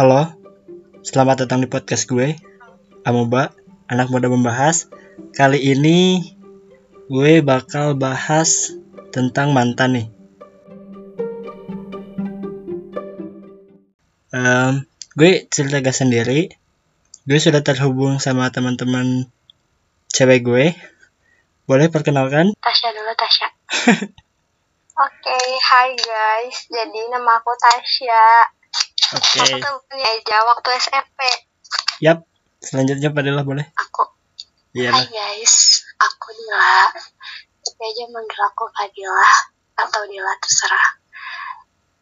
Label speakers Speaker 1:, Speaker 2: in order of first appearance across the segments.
Speaker 1: Halo, selamat datang di podcast gue, Amoba, anak muda membahas. Kali ini gue bakal bahas tentang mantan nih. Em, gue cerita gak sendiri. Gue sudah terhubung sama teman-teman cewek gue. Boleh perkenalkan?
Speaker 2: Tasya dulu Tasya. Oke, hai guys. Jadi nama aku Tasya.
Speaker 1: Oke.
Speaker 2: Aku temennya Eja waktu SMP.
Speaker 1: Yap. Selanjutnya Fadilah boleh?
Speaker 2: Aku.
Speaker 1: Iya
Speaker 2: Hai guys, aku Dila. Tapi aja manggil aku Fadila atau Dila terserah.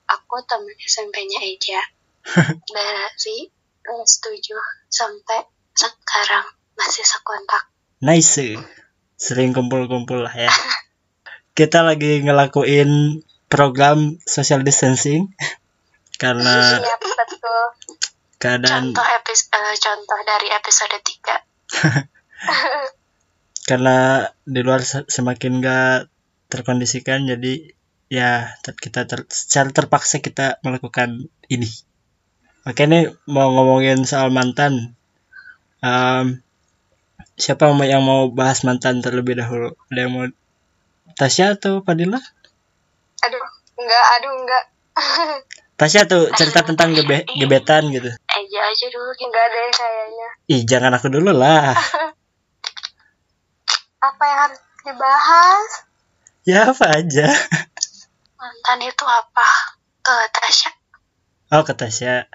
Speaker 2: Aku temen SMP-nya Eja. Dari kelas 7 sampai sekarang masih sekontak.
Speaker 1: Nice. Sering kumpul-kumpul lah ya. Kita lagi ngelakuin program social distancing karena
Speaker 2: Iya, betul.
Speaker 1: keadaan
Speaker 2: Contoh epis eh, contoh dari episode 3.
Speaker 1: karena di luar se- semakin gak terkondisikan jadi ya kita ter- secara terpaksa kita melakukan ini. Oke nih mau ngomongin soal mantan. Em, siapa yang mau bahas mantan terlebih dahulu? Ada yang mau Tasya atau Fadila?
Speaker 2: Aduh, enggak, aduh, enggak.
Speaker 1: Tasya tuh cerita tentang gebe gebetan gitu.
Speaker 2: Eja aja dulu, enggak deh kayaknya.
Speaker 1: Ih jangan aku dulu lah.
Speaker 2: Apa yang harus dibahas?
Speaker 1: Ya apa aja.
Speaker 2: Mantan itu apa? Ke Tasya.
Speaker 1: Oh ke Tasya.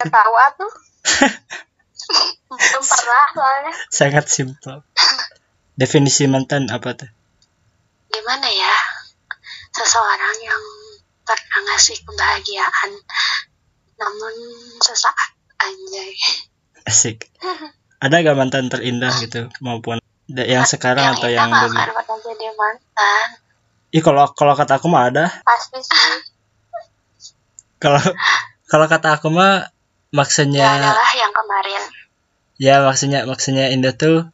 Speaker 2: Ketawa tuh. Belum pernah soalnya.
Speaker 1: Sangat simpel. Definisi mantan apa tuh?
Speaker 2: Gimana ya? Seseorang yang pernah ngasih kebahagiaan namun sesaat anjay.
Speaker 1: Asik. Ada gak mantan terindah gitu maupun yang sekarang atau
Speaker 2: indah
Speaker 1: yang dulu?
Speaker 2: akan jadi mantan.
Speaker 1: Ih kalau kalau kata aku mah ada.
Speaker 2: Pasti sih.
Speaker 1: Kalau kalau kata aku mah
Speaker 2: Ya
Speaker 1: maksudnya
Speaker 2: adalah yang kemarin.
Speaker 1: ya maksudnya maksudnya indah tuh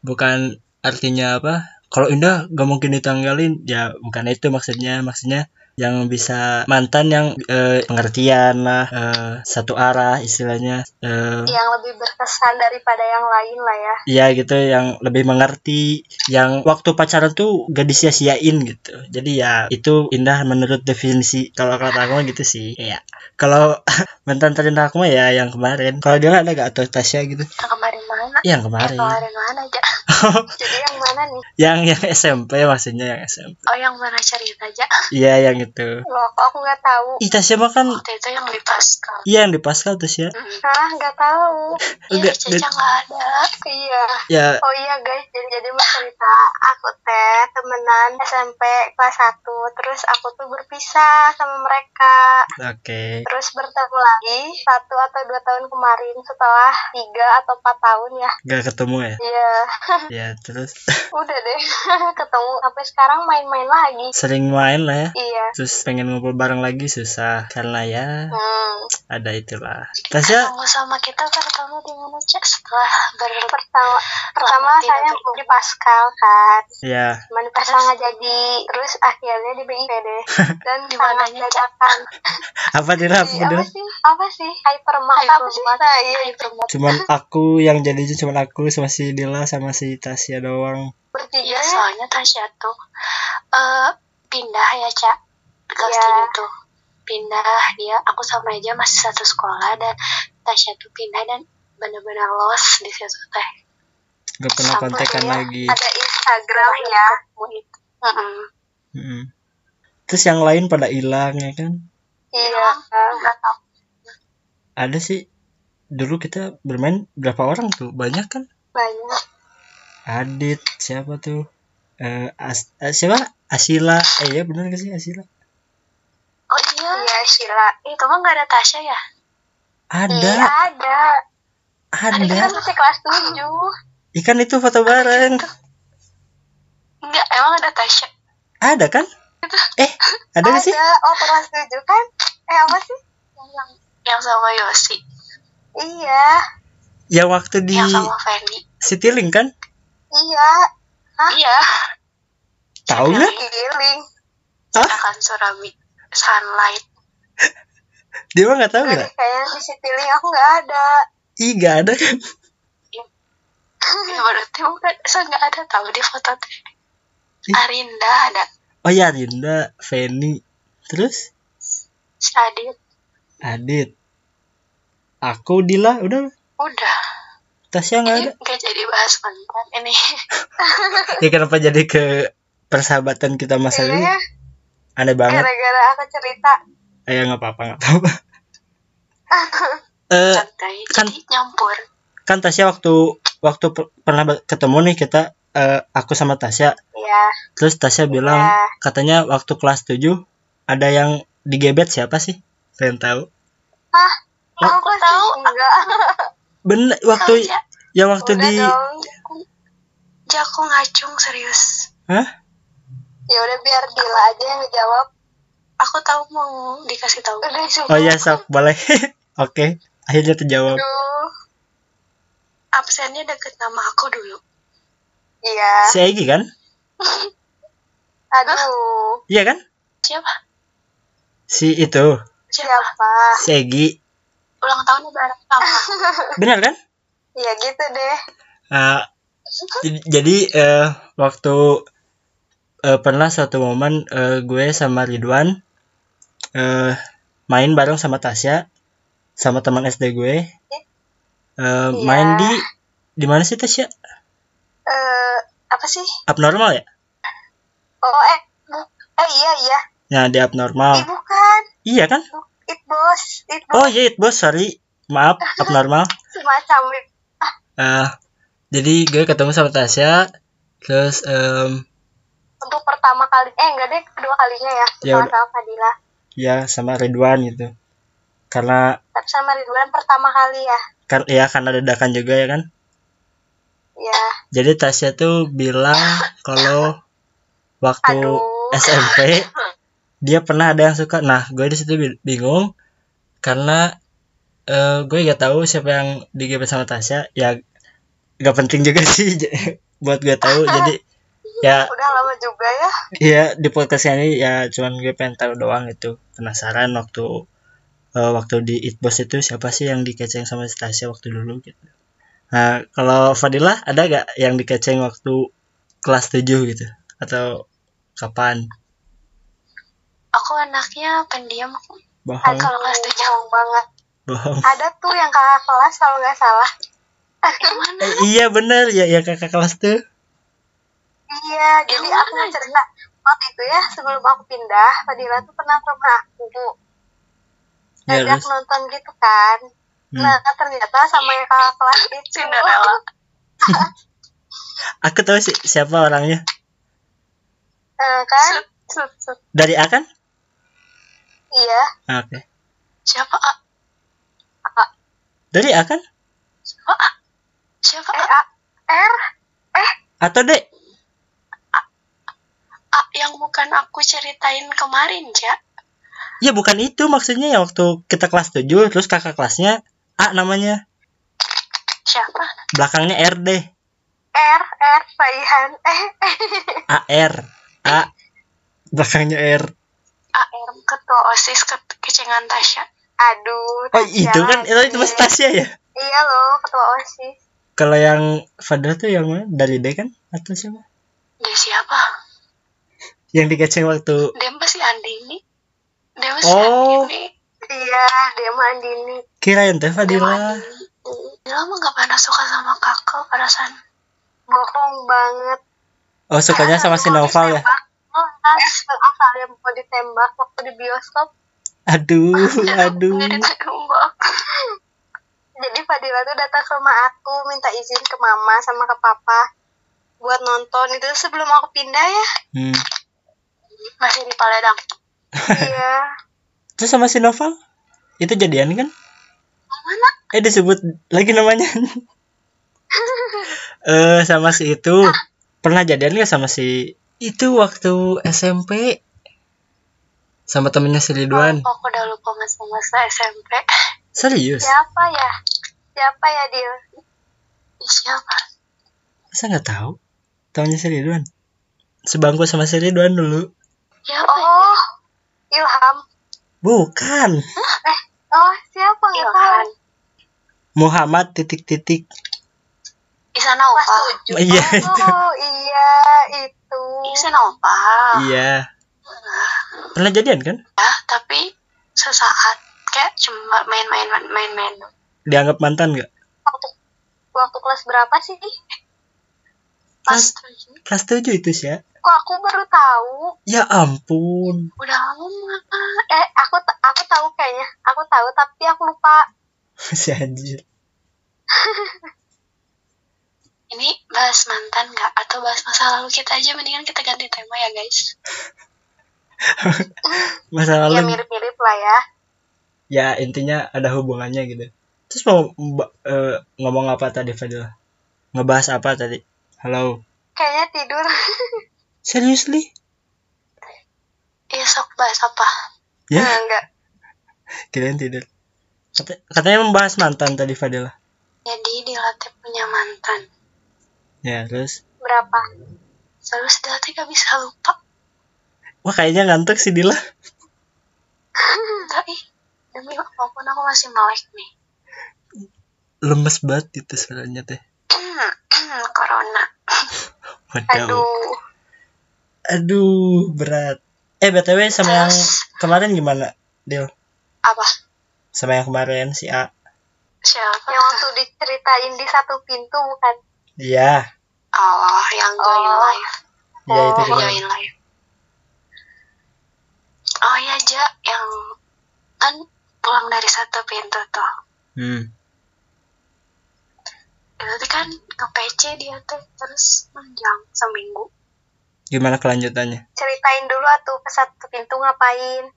Speaker 1: bukan artinya apa? Kalau indah gak mungkin ditanggalin ya bukan itu maksudnya maksudnya yang bisa mantan yang eh, pengertian lah eh, satu arah istilahnya eh,
Speaker 2: Yang lebih berkesan daripada yang lain lah ya.
Speaker 1: Iya gitu yang lebih mengerti yang waktu pacaran tuh gak disia-siain gitu. Jadi ya itu indah menurut definisi kalau kata aku gitu sih. Iya. Kalau mantan terindah aku mah ya yang kemarin. Kalau dia ada gak atau Tasya gitu
Speaker 2: Yang kemarin mana?
Speaker 1: yang
Speaker 2: Eh,
Speaker 1: kemarin
Speaker 2: kemarin mana aja? Jadi yang mana nih?
Speaker 1: yang yang SMP maksudnya yang SMP
Speaker 2: Oh yang mana cerita aja?
Speaker 1: iya yang itu
Speaker 2: Loh kok aku nggak tahu.
Speaker 1: Ih Tasya mah kan
Speaker 2: Waktu itu yang di Pascal.
Speaker 1: iya yang di Pascal Tasya
Speaker 2: Hah nggak tahu. Iya Caca nggak ada. Iya.
Speaker 1: ya
Speaker 2: Oh iya guys, jadi jadi mau cerita aku teh temenan SMP kelas 1 terus aku tuh berpisah sama mereka
Speaker 1: oke
Speaker 2: terus bertemu lagi satu atau dua tahun kemarin setelah tiga atau empat tahun ya.
Speaker 1: Gak ketemu ya?
Speaker 2: Iya.
Speaker 1: Ya terus?
Speaker 2: Udah deh ketemu. Sampai sekarang main-main lagi.
Speaker 1: Sering main lah ya?
Speaker 2: Iya.
Speaker 1: Terus pengen ngumpul bareng lagi susah karena ya
Speaker 2: hmm.
Speaker 1: ada itulah. Tasya?
Speaker 2: Ketemu sama kita pertama di mana cek setelah ber
Speaker 3: pertama pertama saya di Pascal kan.
Speaker 1: Ya
Speaker 3: cuman Pascal nggak jadi terus akhirnya di BIP deh. Dan
Speaker 2: Di
Speaker 3: dadakan.
Speaker 1: Apa Dira? Apa
Speaker 3: Di
Speaker 1: Dira?
Speaker 3: apa sih? Apa sih? Hypermart apa sih? Nah, iya
Speaker 1: cuman aku yang jadinya cuman aku sama si Dila sama si Tasya doang.
Speaker 3: Bertiga
Speaker 2: Iya soalnya Tasya tuh. Eh pindah ya cak. Kelas
Speaker 3: Iya.
Speaker 2: tujuh tuh. Pindah dia aku sama aja masih satu sekolah dan Tasya tuh pindah dan benar-benar lost di situ teh.
Speaker 1: Gak pernah kontekan
Speaker 2: ya,
Speaker 1: lagi.
Speaker 3: ada Instagram ya.
Speaker 2: Ketemu itu Mm-mm.
Speaker 1: Mm-mm. terus yang lain pada hilang ya kan?
Speaker 3: Iya
Speaker 2: nggak tahu.
Speaker 1: Ada sih dulu kita bermain berapa orang tuh? Banyak kan?
Speaker 3: Banyak.
Speaker 1: Adit siapa tuh? Eh As- eh, siapa? Asila. Eh ya benar gak sih Asila?
Speaker 2: Oh iya.
Speaker 3: Iya Sheila
Speaker 2: itu mah nggak ada Tasya ya?
Speaker 1: Ada.
Speaker 3: Iya ada.
Speaker 1: Ada.
Speaker 3: Kita masih kelas tujuh.
Speaker 1: Ikan itu foto bareng.
Speaker 2: Enggak emang ada Tasya?
Speaker 1: Ada kan? Eh ada gak sih?
Speaker 3: Oh kelas tujuh kan? Eh apa sih?
Speaker 2: Yang yang sama Yosi
Speaker 3: iya
Speaker 1: yang waktu di
Speaker 2: yang sama Feni
Speaker 1: Citylink kan
Speaker 3: iya
Speaker 2: iya
Speaker 1: tahu nggak
Speaker 3: giling
Speaker 1: Hah?
Speaker 2: akan Surami sunlight
Speaker 1: Dia mah nggak tahu nggak?
Speaker 3: kayaknya di Citylink aku nggak ada.
Speaker 1: Ih nggak ada kan?
Speaker 2: Ya berarti bukan saya nggak ada tahu di foto teh. Arinda ada.
Speaker 1: Oh ya Rinda, Feni, terus
Speaker 2: Si Adit.
Speaker 1: Adit. Aku Dila udah
Speaker 2: Udah.
Speaker 1: Tasya nggak ada.
Speaker 2: Ini nggak jadi bahas mantan ini.
Speaker 1: Ya kenapa jadi ke persahabatan kita masa lalu?
Speaker 3: Iya,
Speaker 1: Aneh banget.
Speaker 3: gara-gara aku cerita.
Speaker 1: Eh nggak apa-apa nggak apa-apa. Eh kan-
Speaker 2: nyampur.
Speaker 1: kan Tasya waktu waktu per- pernah ketemu nih kita eh, aku sama Tasya
Speaker 3: Iya,
Speaker 1: terus Tasya bilang
Speaker 3: Iya.
Speaker 1: katanya waktu kelas 7 ada yang digebet siapa sih pengen tahu
Speaker 3: aku
Speaker 2: Aku tahu.
Speaker 3: enggak.
Speaker 1: bener
Speaker 2: Tahu
Speaker 1: waktu
Speaker 2: ya?
Speaker 1: ya waktu
Speaker 3: Udah
Speaker 1: di
Speaker 3: dong.
Speaker 2: Jago ngacung serius.
Speaker 1: Hah?
Speaker 3: Ya udah biar Dila aja yang ngejawab.
Speaker 2: Aku tahu mau dikasih tahu.
Speaker 3: Udah
Speaker 1: oh ya sok boleh oke akhirnya terjawab
Speaker 3: Aduh.
Speaker 2: Absennya deket nama aku dulu.
Speaker 3: Iya.
Speaker 1: si Egi kan
Speaker 3: Aduh.
Speaker 1: iya kan
Speaker 2: Siapa?
Speaker 1: si itu
Speaker 2: Siapa?
Speaker 3: Siapa?
Speaker 1: si Egi
Speaker 2: Ulang tahunnya bareng sama.
Speaker 1: benar kan
Speaker 3: Ya gitu deh.
Speaker 1: J- jadi eh, waktu eh, pernah suatu momen eh, gue sama Ridwan eh, main bareng sama Tasya sama teman SD gue Eh, main di di mana sih Tasya
Speaker 3: Eh, apa sih?
Speaker 1: abnormal ya
Speaker 3: Oh, eh. bu- Eh, iya, iya.
Speaker 1: nah di abnormal
Speaker 3: Ih, bukan.
Speaker 1: iya kan
Speaker 3: It bos. It bos.
Speaker 1: oh iya it bos sorry maaf abnormal
Speaker 3: Semacam
Speaker 1: Eh, jadi gue ketemu sama Tasya terus em,
Speaker 3: untuk pertama kali. Eh, enggak deh. Kedua kalinya ya.
Speaker 1: Ya
Speaker 3: Sama sama Fadila.
Speaker 1: ya sama Ridwan gitu karena
Speaker 3: Tapi sama Ridwan pertama kali ya.
Speaker 1: kan ya karena dadakan juga ya kan
Speaker 3: Ya.
Speaker 1: Jadi Tasya tuh bilang kalau waktu
Speaker 3: Aduh.
Speaker 1: SMP dia pernah ada yang suka. Nah, gue di situ bi- bingung karena eh, gue gak tahu siapa yang digebet sama Tasya. Ya gak penting juga sih buat gue tahu. Jadi ya
Speaker 3: Udah lama juga ya.
Speaker 1: ya di podcast ini ya cuman gue pengen tahu doang itu penasaran waktu eh, waktu di It Boss itu siapa sih yang dikeceng sama Tasya waktu dulu gitu. Nah, kalau Fadilah ada gak yang dikeceng waktu kelas 7 gitu atau kapan?
Speaker 2: Aku anaknya pendiam.
Speaker 1: Bohong,
Speaker 2: Kalau kelas tujuh.
Speaker 3: Bohong banget.
Speaker 1: bohong.
Speaker 3: Ada tuh yang kakak kelas kalau nggak salah.
Speaker 2: Mana?
Speaker 1: Eh, iya bener ya ya kakak kelas tuh.
Speaker 3: Iya, jadi aku mau cerita waktu itu ya sebelum aku pindah, Fadila tuh pernah ke rumah aku.
Speaker 1: Ya,
Speaker 3: Ngajak nonton gitu kan.
Speaker 1: Hmm.
Speaker 3: Nah, ternyata sama yang kakak kelas itu.
Speaker 2: Cinderella.
Speaker 1: Aku tahu sih siapa orangnya.
Speaker 3: Eh, kan?
Speaker 1: Dari A kan?
Speaker 3: Iya.
Speaker 1: Ah, Oke.
Speaker 2: Siapa? A?
Speaker 1: Dari A kan?
Speaker 2: Siapa? A? Siapa?
Speaker 3: Eh,
Speaker 2: A?
Speaker 3: A, R.
Speaker 1: Atau D?
Speaker 2: A yang bukan aku ceritain kemarin, Ja.
Speaker 1: Ya bukan itu maksudnya ya waktu kita kelas 7 terus kakak kelasnya A namanya.
Speaker 2: Siapa?
Speaker 1: Belakangnya RD.
Speaker 3: R, R, Raihan. Eh,
Speaker 1: AR. A. Belakangnya R.
Speaker 2: AR ketua OSIS ke kecengan Tasya.
Speaker 3: aduh.
Speaker 1: Oh
Speaker 3: Tasya
Speaker 1: itu kan itu, itu mas Tasya ya?
Speaker 3: Iya loh, ketua OSIS.
Speaker 1: Kalau yang Fadra tuh yang mana? Dari D kan? Atau siapa?
Speaker 2: Dia siapa?
Speaker 1: Yang dikeceng waktu
Speaker 2: Dia masih Andini. Dia masih
Speaker 1: Oh.
Speaker 2: Andini.
Speaker 3: Iya, dia mah Andini.
Speaker 1: kirain teh Fadila.
Speaker 2: Dia mah gak pernah suka sama kakak perasaan.
Speaker 3: Bohong banget.
Speaker 1: Oh sukanya sama si Noval ya?
Speaker 3: Oh, asal yang mau ditembak waktu di bioskop.
Speaker 1: Aduh, aduh.
Speaker 2: Jadi tembak.
Speaker 3: Jadi Fadila tuh datang ke rumah aku minta izin ke mama sama ke papa buat nonton itu sebelum aku pindah ya.
Speaker 1: Hmm.
Speaker 2: Masih di Paledang.
Speaker 3: iya.
Speaker 1: Terus sama si Noval? Itu jadian kan?
Speaker 2: Mana?
Speaker 1: Eh disebut lagi namanya. Eh sama si itu pernah jadian gak sama si itu waktu SMP sama temennya si Ridwan.
Speaker 2: Oh, aku udah lupa masa-masa SMP.
Speaker 1: Serius?
Speaker 3: Siapa ya? Siapa ya Dil?
Speaker 2: Siapa?
Speaker 1: Masa nggak tahu? Tahunya si Ridwan. Sebangku sama si Ridwan dulu.
Speaker 2: Siapa? ya?
Speaker 3: Oh, Ilham.
Speaker 1: Bukan.
Speaker 3: Eh, Oh, siapa nggak tahu?
Speaker 2: Ilhan
Speaker 1: Muhammad titik-titik.
Speaker 2: Isanova
Speaker 3: Kelas tujuh.
Speaker 1: Iya.
Speaker 3: Oh, iya itu.
Speaker 2: Isanova
Speaker 1: Iya. Pernah jadian kan?
Speaker 2: ya tapi sesaat kayak cuma main-main main-main
Speaker 1: Dianggap mantan nggak?
Speaker 3: Waktu, waktu kelas berapa sih?
Speaker 1: Kelas-
Speaker 2: tujuh
Speaker 1: Kelas 7 itu sih ya.
Speaker 3: Kok aku baru tahu?
Speaker 1: Ya ampun.
Speaker 2: udah lama
Speaker 3: Eh, aku aku tahu kayaknya. Aku tahu tapi aku lupa.
Speaker 1: si anjir.
Speaker 2: ini bahas mantan nggak atau bahas masa lalu kita aja mendingan kita ganti tema ya guys
Speaker 1: Masa
Speaker 3: Ya
Speaker 1: lalu
Speaker 3: mirip-mirip lah ya.
Speaker 1: ya intinya ada hubungannya gitu. Terus mau eh, ngomong apa tadi Fadila? Ngebahas apa tadi? Halo.
Speaker 3: Kayaknya tidur.
Speaker 1: Seriously?
Speaker 2: iya sok bahas apa
Speaker 1: Ya,
Speaker 3: Nah, enggak.
Speaker 1: kirain tidur. Kata- katanya membahas mantan tadi Fadila.
Speaker 2: jadi dilatih punya mantan
Speaker 1: Ya, terus
Speaker 3: Berapa?
Speaker 2: terus dilatih gak bisa lupa
Speaker 1: wah kayaknya ngantuk sih Dila.
Speaker 2: ih demi apa pun aku masih melek nih
Speaker 1: Lemes banget itu suaranya teh.
Speaker 2: corona
Speaker 1: Waduh.
Speaker 3: Aduh.
Speaker 1: Aduh, berat. Eh, BTW sama yang
Speaker 2: Terus?
Speaker 1: kemarin gimana, Dil?
Speaker 2: apa
Speaker 1: Sama yang kemarin si A.
Speaker 2: siapa
Speaker 3: Yang waktu diceritain di satu pintu bukan?
Speaker 1: Iya,
Speaker 2: oh yang join
Speaker 3: Oh.
Speaker 2: live
Speaker 1: iya itu
Speaker 3: Oh,
Speaker 2: join live oh iya ja yang kan pulang dari satu pintu tuh
Speaker 1: Hmm.
Speaker 2: itu kan ke PC dia tuh terus panjang seminggu
Speaker 1: Gimana kelanjutannya?
Speaker 3: Ceritain dulu atuh ke satu pintu ngapain?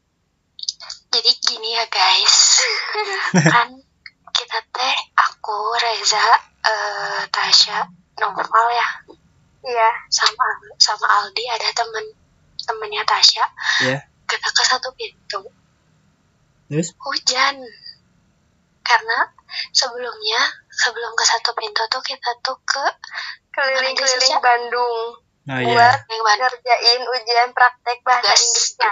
Speaker 2: jadi gini ya guys kan kita teh aku Reza eh, Tasya Novel ya
Speaker 3: Iya.
Speaker 2: sama sama Aldi ada temen temennya Tasya
Speaker 1: Iya.
Speaker 2: kita ke satu pintu
Speaker 1: Terus?
Speaker 2: hujan karena sebelumnya sebelum ke satu pintu tuh kita tuh ke
Speaker 3: Keliling-keliling Bandung
Speaker 1: Oh
Speaker 3: buat
Speaker 1: iya.
Speaker 2: yang Bandung
Speaker 3: ngerjain ujian praktek bahasa
Speaker 2: Gas.
Speaker 3: Inggrisnya.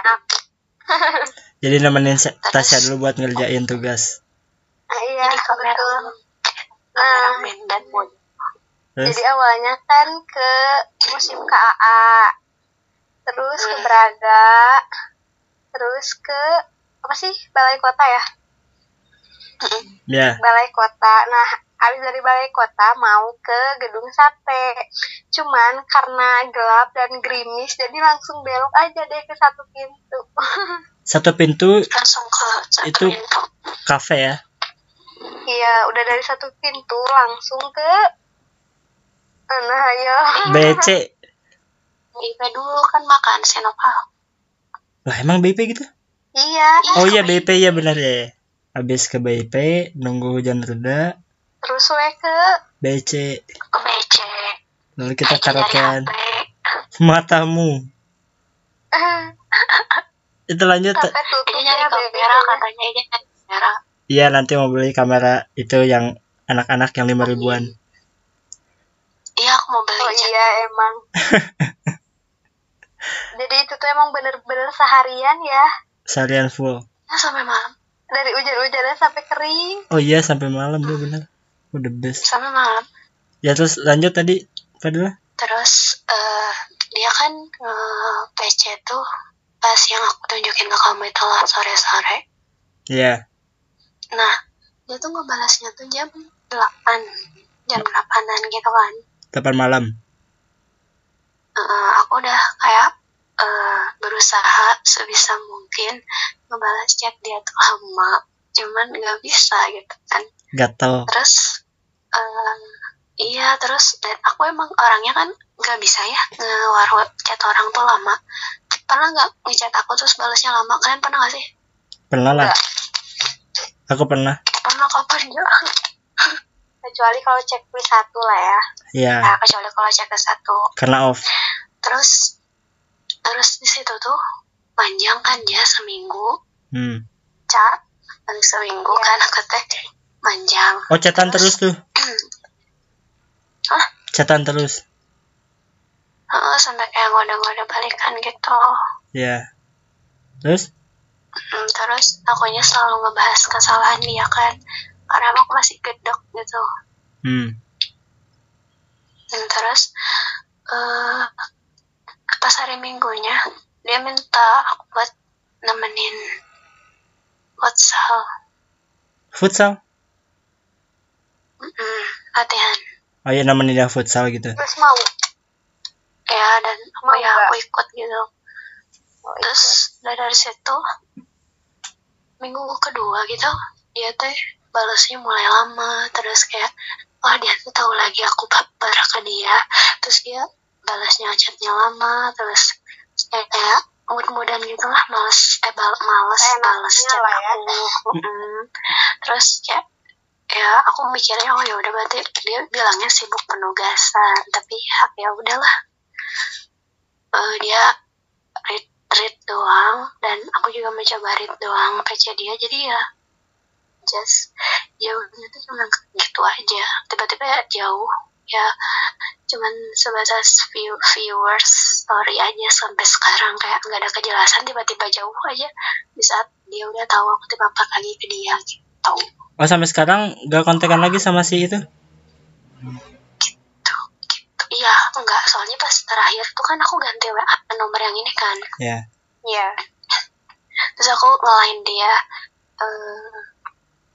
Speaker 1: Jadi nemenin Tasya dulu buat ngerjain tugas.
Speaker 3: Ah, iya,
Speaker 2: jadi mod
Speaker 1: Terus?
Speaker 3: Jadi awalnya kan ke musim KAA, terus ke. Braga, terus ke apa sih Balai Kota ya?
Speaker 1: Ya.
Speaker 3: Balai Kota. Nah, habis dari Balai Kota mau ke Gedung Sate. Cuman karena gelap dan gerimis, jadi langsung belok aja deh ke satu pintu.
Speaker 1: Satu pintu
Speaker 2: langsung ke satu
Speaker 1: Itu-
Speaker 2: pintu
Speaker 1: kafe ya.
Speaker 3: Iya, udah dari satu pintu langsung ke Nah, ayo.
Speaker 1: BC.
Speaker 2: IP dulu kan makan senopal
Speaker 1: Lah emang BIP gitu?
Speaker 3: Iya,
Speaker 1: Oh iya BIP ya benar ya. Habis ke BIP nunggu hujan reda,
Speaker 3: terus we ke
Speaker 1: BC.
Speaker 2: ke BC
Speaker 1: Lalu kita karaokean. Matamu. Itu lanjut.
Speaker 3: sampai tutup ya
Speaker 2: kamera katanya ini nyari kamera
Speaker 1: Iya nanti mau beli kamera itu yang anak-anak yang lima ribuan.
Speaker 2: iya aku mau beli
Speaker 3: Oh iya emang. Jadi itu tuh emang bener-bener seharian ya.
Speaker 1: Seharian full.
Speaker 2: Ya, sampai malam
Speaker 3: Dari hujan-hujannya sampai kering.
Speaker 1: Oh iya sampai malam tuh bener. Oh the best.
Speaker 2: sampai malam
Speaker 1: Ya terus lanjut tadi Fadila.
Speaker 2: terus eh dia kan eh, PC tuh pas yang aku tunjukin ke kamu itu lah sore-sore
Speaker 1: Iya.
Speaker 2: Nah dia tuh ngebalasnya tuh jam 8 jam 8an gitu kan
Speaker 1: 8 malam.
Speaker 2: Eh, aku udah kayak eh, berusaha sebisa mungkin ngebalas chat dia tuh lama cuman nggak bisa gitu kan
Speaker 1: Gatel.
Speaker 2: terus eh, iya terus dan aku emang orangnya kan nggak bisa ya ngewaru chat orang tuh lama pernah nggak ngechat aku terus balasnya lama kalian pernah gak sih
Speaker 1: Pernah lah.
Speaker 3: Enggak.
Speaker 1: Aku pernah.
Speaker 2: pernah kapan ya
Speaker 3: Kecuali kalau checklist satu lah ya.
Speaker 1: Iya.
Speaker 2: nah, kecuali kalau chat ke satu
Speaker 1: Karena off.
Speaker 2: terus terus di situ tuh panjang kan dia seminggu
Speaker 1: Hmm.
Speaker 2: cak dan seminggu
Speaker 3: Iya.
Speaker 2: kan aku teh panjang
Speaker 1: Oh chatan terus tuh.
Speaker 2: Hah?
Speaker 1: Chatan terus.
Speaker 2: Heeh, sampai kayak ngode-ngode balikan gitu
Speaker 1: Ya. Terus?
Speaker 2: Hmm, terus akunya selalu ngebahas kesalahan dia kan. Karena aku masih gedek gitu.
Speaker 1: Hmm.
Speaker 2: Dan terus eh pas hari minggunya dia minta aku buat nemenin futsal.
Speaker 1: Futsal?
Speaker 2: Mm-mm, latihan.
Speaker 1: Oh iya namanya dia futsal gitu.
Speaker 3: Terus mau.
Speaker 2: Ya dan aku
Speaker 3: Mau
Speaker 2: ya aku ikut gitu.
Speaker 3: oh,
Speaker 2: terus dari, dari situ minggu kedua gitu dia teh balasnya mulai lama. Terus kayak wah dia tuh tahu lagi aku baper ke dia. Terus dia balasnya chatnya lama terus kayak, kayak mood-moodan gitu lah males eh bal males
Speaker 3: Kayak
Speaker 2: balas chat
Speaker 3: lah ya.
Speaker 2: aku. Terus kayak ya aku mikirnya oh ya udah berarti dia bilangnya sibuk penugasan tapi ya, ya udahlah. Eh, dia read doang dan aku juga mencoba read doang PC dia jadi ya just jauhnya tuh cuma gitu aja. Tiba-tiba ya jauh ya cuman sebatas view, viewers story aja sampai sekarang kayak nggak ada kejelasan tiba-tiba jauh aja. Di saat dia udah tahu aku tiba lagi ke dia gitu.
Speaker 1: Oh sampai sekarang gak kontekan lagi sama si itu
Speaker 2: iya enggak. Soalnya pas terakhir tuh kan aku ganti WA nomor yang ini kan.
Speaker 1: Ya
Speaker 3: iya.
Speaker 2: Terus aku ngelain dia eh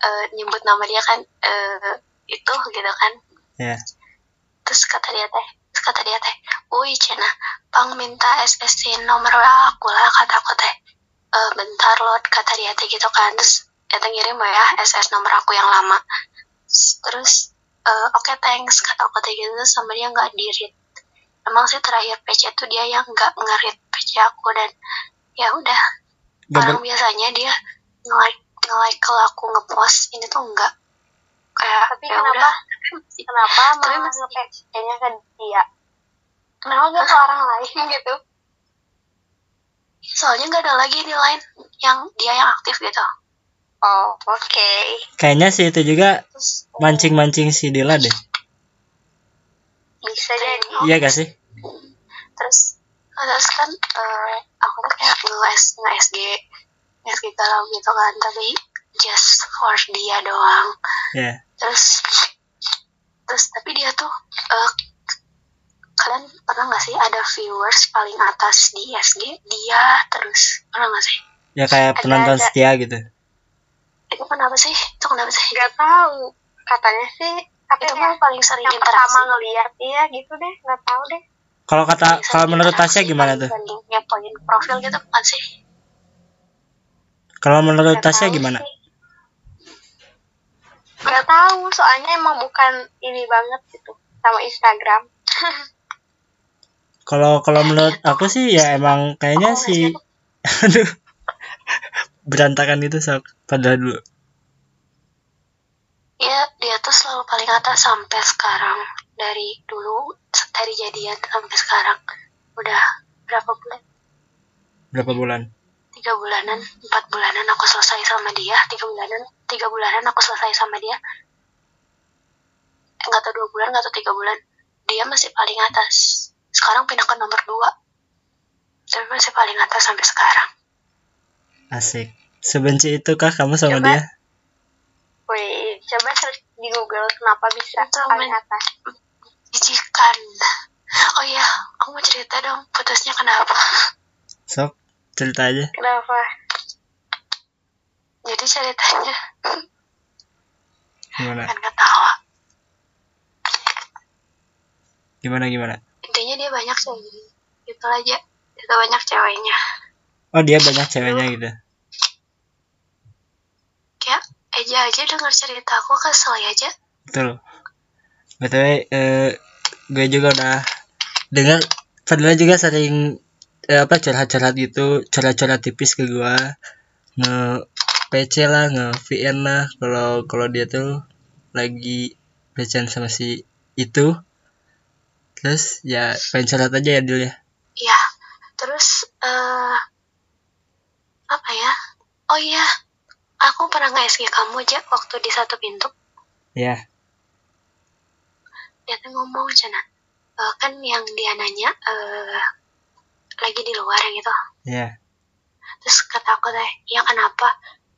Speaker 2: eh, nyebut nama dia kan eh itu gitu kan.
Speaker 1: Ya
Speaker 2: terus kata dia teh terus kata dia teh woi cina pang minta SSC nomor WA aku lah kata aku teh. "Eh, bentar loh kata dia teh gitu kan. Terus dia ngirim ya SS nomor aku yang lama. Terus eh, oke thanks kata aku teh gitu sama dia nggak di read emang sih terakhir PC tuh dia yang nggak nge-read PC aku dan ya udah orang biasanya dia nge-like nge-like kalau aku ngepost ini tuh enggak kayak
Speaker 3: tapi
Speaker 2: ya
Speaker 3: kenapa?
Speaker 2: udah.
Speaker 3: Kenapa
Speaker 2: Tapi
Speaker 3: malah
Speaker 2: masih-
Speaker 3: nge-PC-nya ke dia?
Speaker 2: Kenapa nggak ke orang lain gitu? Soalnya nggak ada lagi di lain yang dia yang aktif gitu
Speaker 3: oh oke.
Speaker 1: Kayaknya si itu juga mancing-mancing si Dila deh.
Speaker 3: Bisa jadi.
Speaker 1: Iya gak sih?
Speaker 2: Terus terus kan eh, aku tuh kayak nge nge SG SG galau gitu kan tapi just for dia doang.
Speaker 1: Ya
Speaker 2: terus terus tapi dia tuh eh, kalian pernah nggak sih ada viewers paling atas di SG dia terus pernah nggak sih?
Speaker 1: Ya kayak
Speaker 3: Ada,
Speaker 1: penonton
Speaker 3: ada.
Speaker 1: setia gitu
Speaker 2: itu kenapa sih? Itu kenapa sih?
Speaker 3: Nggak tahu. Katanya sih apa
Speaker 2: itu
Speaker 3: ya
Speaker 2: mah paling sering
Speaker 3: yang pertama
Speaker 2: interaksi
Speaker 3: ngeliat. Iya gitu deh. Nggak tahu deh.
Speaker 1: Kalau kata kalau menurut Tasya gimana tuh?
Speaker 2: bandingnya poin profil gitu bukan sih?
Speaker 1: Kalau menurut Tasya gimana?
Speaker 3: sih. nggak tahu soalnya emang bukan ini banget gitu sama Instagram.
Speaker 1: Kalau kalau menurut aku sih ya emang kayaknya
Speaker 2: Aku
Speaker 1: si aduh berantakan itu sok. Pada dulu.
Speaker 2: Ya dia tuh selalu paling atas sampai sekarang. Dari dulu dari jadian sampai sekarang. Udah berapa bulan?
Speaker 1: Berapa bulan?
Speaker 2: Tiga bulanan empat bulanan aku selesai sama dia. Tiga bulanan tiga bulanan aku selesai sama dia. Nggak tahu dua bulan nggak tahu tiga bulan. Dia masih paling atas. Sekarang pindah ke nomor dua. Tapi masih paling atas sampai sekarang
Speaker 1: asik. Sebenci itukah kamu sama
Speaker 3: Coba.
Speaker 1: dia?
Speaker 3: Wih, coba search di Google kenapa bisa
Speaker 2: Itu
Speaker 3: paling atas.
Speaker 2: jijikan oh iya aku mau cerita dong putusnya kenapa?
Speaker 1: Sok cerita aja.
Speaker 3: Kenapa?
Speaker 2: jadi ceritanya
Speaker 1: gimana?
Speaker 2: kan ketawa.
Speaker 1: Gimana gimana?
Speaker 2: Intinya dia banyak cewek gitu aja. Itu banyak ceweknya
Speaker 1: oh dia banyak ceweknya gitu.
Speaker 2: Kayak Eja aja denger cerita aku kesel ya aja.
Speaker 1: Betul. Btw eh, gue juga udah dengar Fadila juga sering eh, apa curhat-curhat gitu curhat-curhat tipis ke gue nge PC lah nge VN lah kalau kalau dia tuh lagi bacaan sama si itu. Terus ya pengen curhat aja ya dulu ya.
Speaker 2: Iya, terus eh apa ya? Oh iya, aku pernah nge-SG kamu aja waktu di satu pintu.
Speaker 1: ya
Speaker 2: Dia tuh ngomong cina, eh, kan yang dia nanya eh lagi di luar gitu.
Speaker 1: ya
Speaker 2: Terus kata aku teh ya kenapa?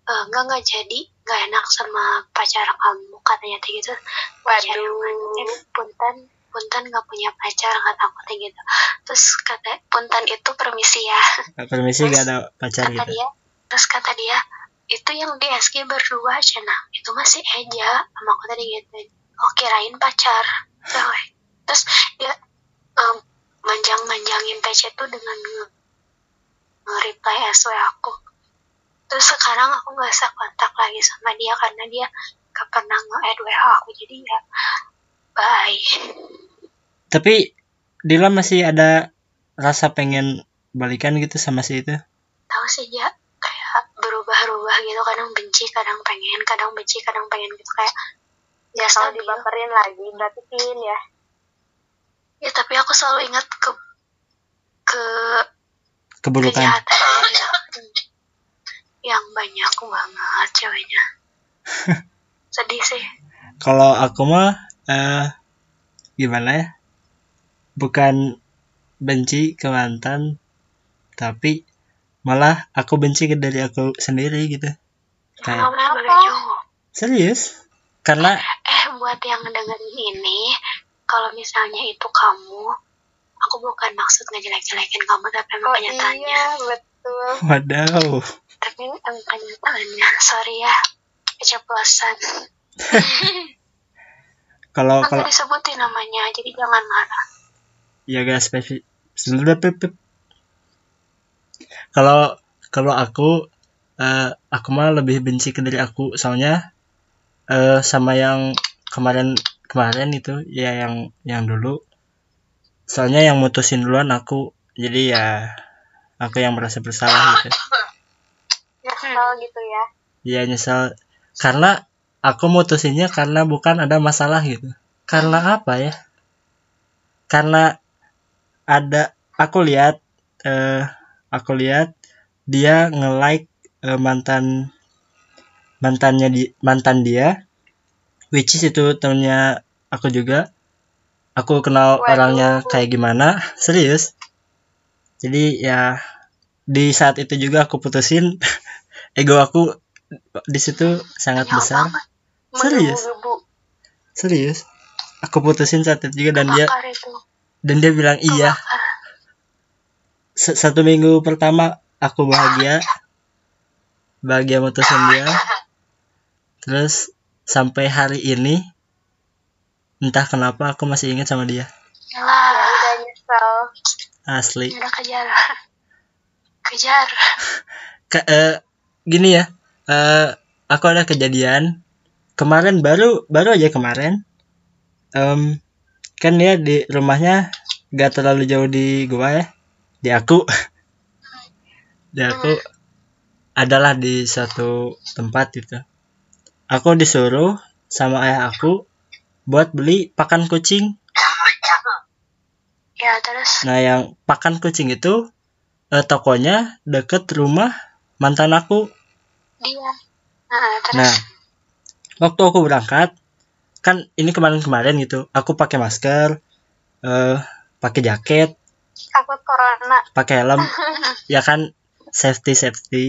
Speaker 2: Eh, enggak enggak jadi nggak enak sama pacar kamu katanya teh gitu. Pacar yang mana? Teh punten punten nggak punya pacar kata aku gitu. Terus kata punten itu permisi ya.
Speaker 1: Permisi
Speaker 2: Terus,
Speaker 1: gak ada pacar
Speaker 2: kata
Speaker 1: gitu.
Speaker 2: dia terus kata dia itu yang di SG berdua cina itu masih Eja sama aku tadi gitu. Oh kirain pacar. Terus dia em, manjang-manjangin PC tuh dengan nge- nge-reply SW aku. Terus sekarang aku nggak usah kontak lagi sama dia karena dia gak pernah nge-add WH aku. Jadi ya bye.
Speaker 1: Tapi Dila masih ada rasa pengen balikan gitu sama si itu?
Speaker 2: Tahu sih ya kayak berubah-ubah gitu. Kadang benci kadang pengen. Kadang benci kadang pengen gitu. Kayak ya stabil.
Speaker 3: dibaperin lagi berarti pin ya.
Speaker 2: Ya tapi aku selalu ingat ke ke
Speaker 1: keburukan.
Speaker 2: yang banyak banget ceweknya. Sedih sih.
Speaker 1: Kalau aku mah eh gimana ya? Bukan benci ke mantan tapi malah aku benci ke dari aku sendiri gitu. Kayak
Speaker 2: kamu sebagai
Speaker 3: Apa?
Speaker 2: cowok
Speaker 1: serius? Karena
Speaker 2: eh buat yang dengerin ini kalau misalnya itu kamu aku bukan maksud ngejelek-jelekin kamu tapi emang
Speaker 3: oh
Speaker 2: kenyataannya.
Speaker 3: iya betul.
Speaker 1: Wadaw
Speaker 2: tapi emang kenyataannya. Sorry ya keceplosan
Speaker 1: kalau kalau
Speaker 2: disebutin namanya jadi jangan marah.
Speaker 1: Ya gak spesifik kalau kalau aku eh, aku mah lebih benci ke diri aku. Soalnya eh, sama yang kemarin kemarin itu ya yang yang dulu. Soalnya yang mutusin duluan aku. Jadi ya aku yang merasa bersalah gitu.
Speaker 3: Nyesel gitu ya.
Speaker 1: Ya nyesel. Karena aku mutusinnya karena bukan ada masalah gitu. Karena apa ya? Karena ada aku lihat eh aku lihat dia nge-like eh, mantan mantannya di mantan dia which is itu temennya aku juga. Aku kenal
Speaker 3: Waduh.
Speaker 1: orangnya kayak gimana? Serius? Jadi ya di saat itu juga aku putusin ego aku di situ sangat
Speaker 2: Banyak
Speaker 1: besar. Serius? serius? Aku putusin saat itu juga dan dia
Speaker 2: itu.
Speaker 1: dan dia bilang iya. Satu minggu pertama aku bahagia. Bahagia mutusin dia. Terus sampai hari ini entah kenapa aku masih ingat sama dia. Asli.
Speaker 2: Kejar. Kejar.
Speaker 1: Ka- eh, gini ya. Eh, aku ada kejadian kemarin baru baru aja kemarin. Em, kan dia di rumahnya gak terlalu jauh di gua ya di aku. Di aku adalah di suatu tempat itu aku disuruh sama ayah aku buat beli pakan kucing.
Speaker 2: Ya terus?
Speaker 1: Nah yang pakan kucing itu eh, tokonya deket rumah mantan aku.
Speaker 2: Dia. Nah terus?
Speaker 1: Nah, waktu aku berangkat, kan ini kemarin-kemarin gitu, aku pakai masker, eh, pakai jaket,
Speaker 3: takut corona.
Speaker 1: pakai helm, ya kan safety safety.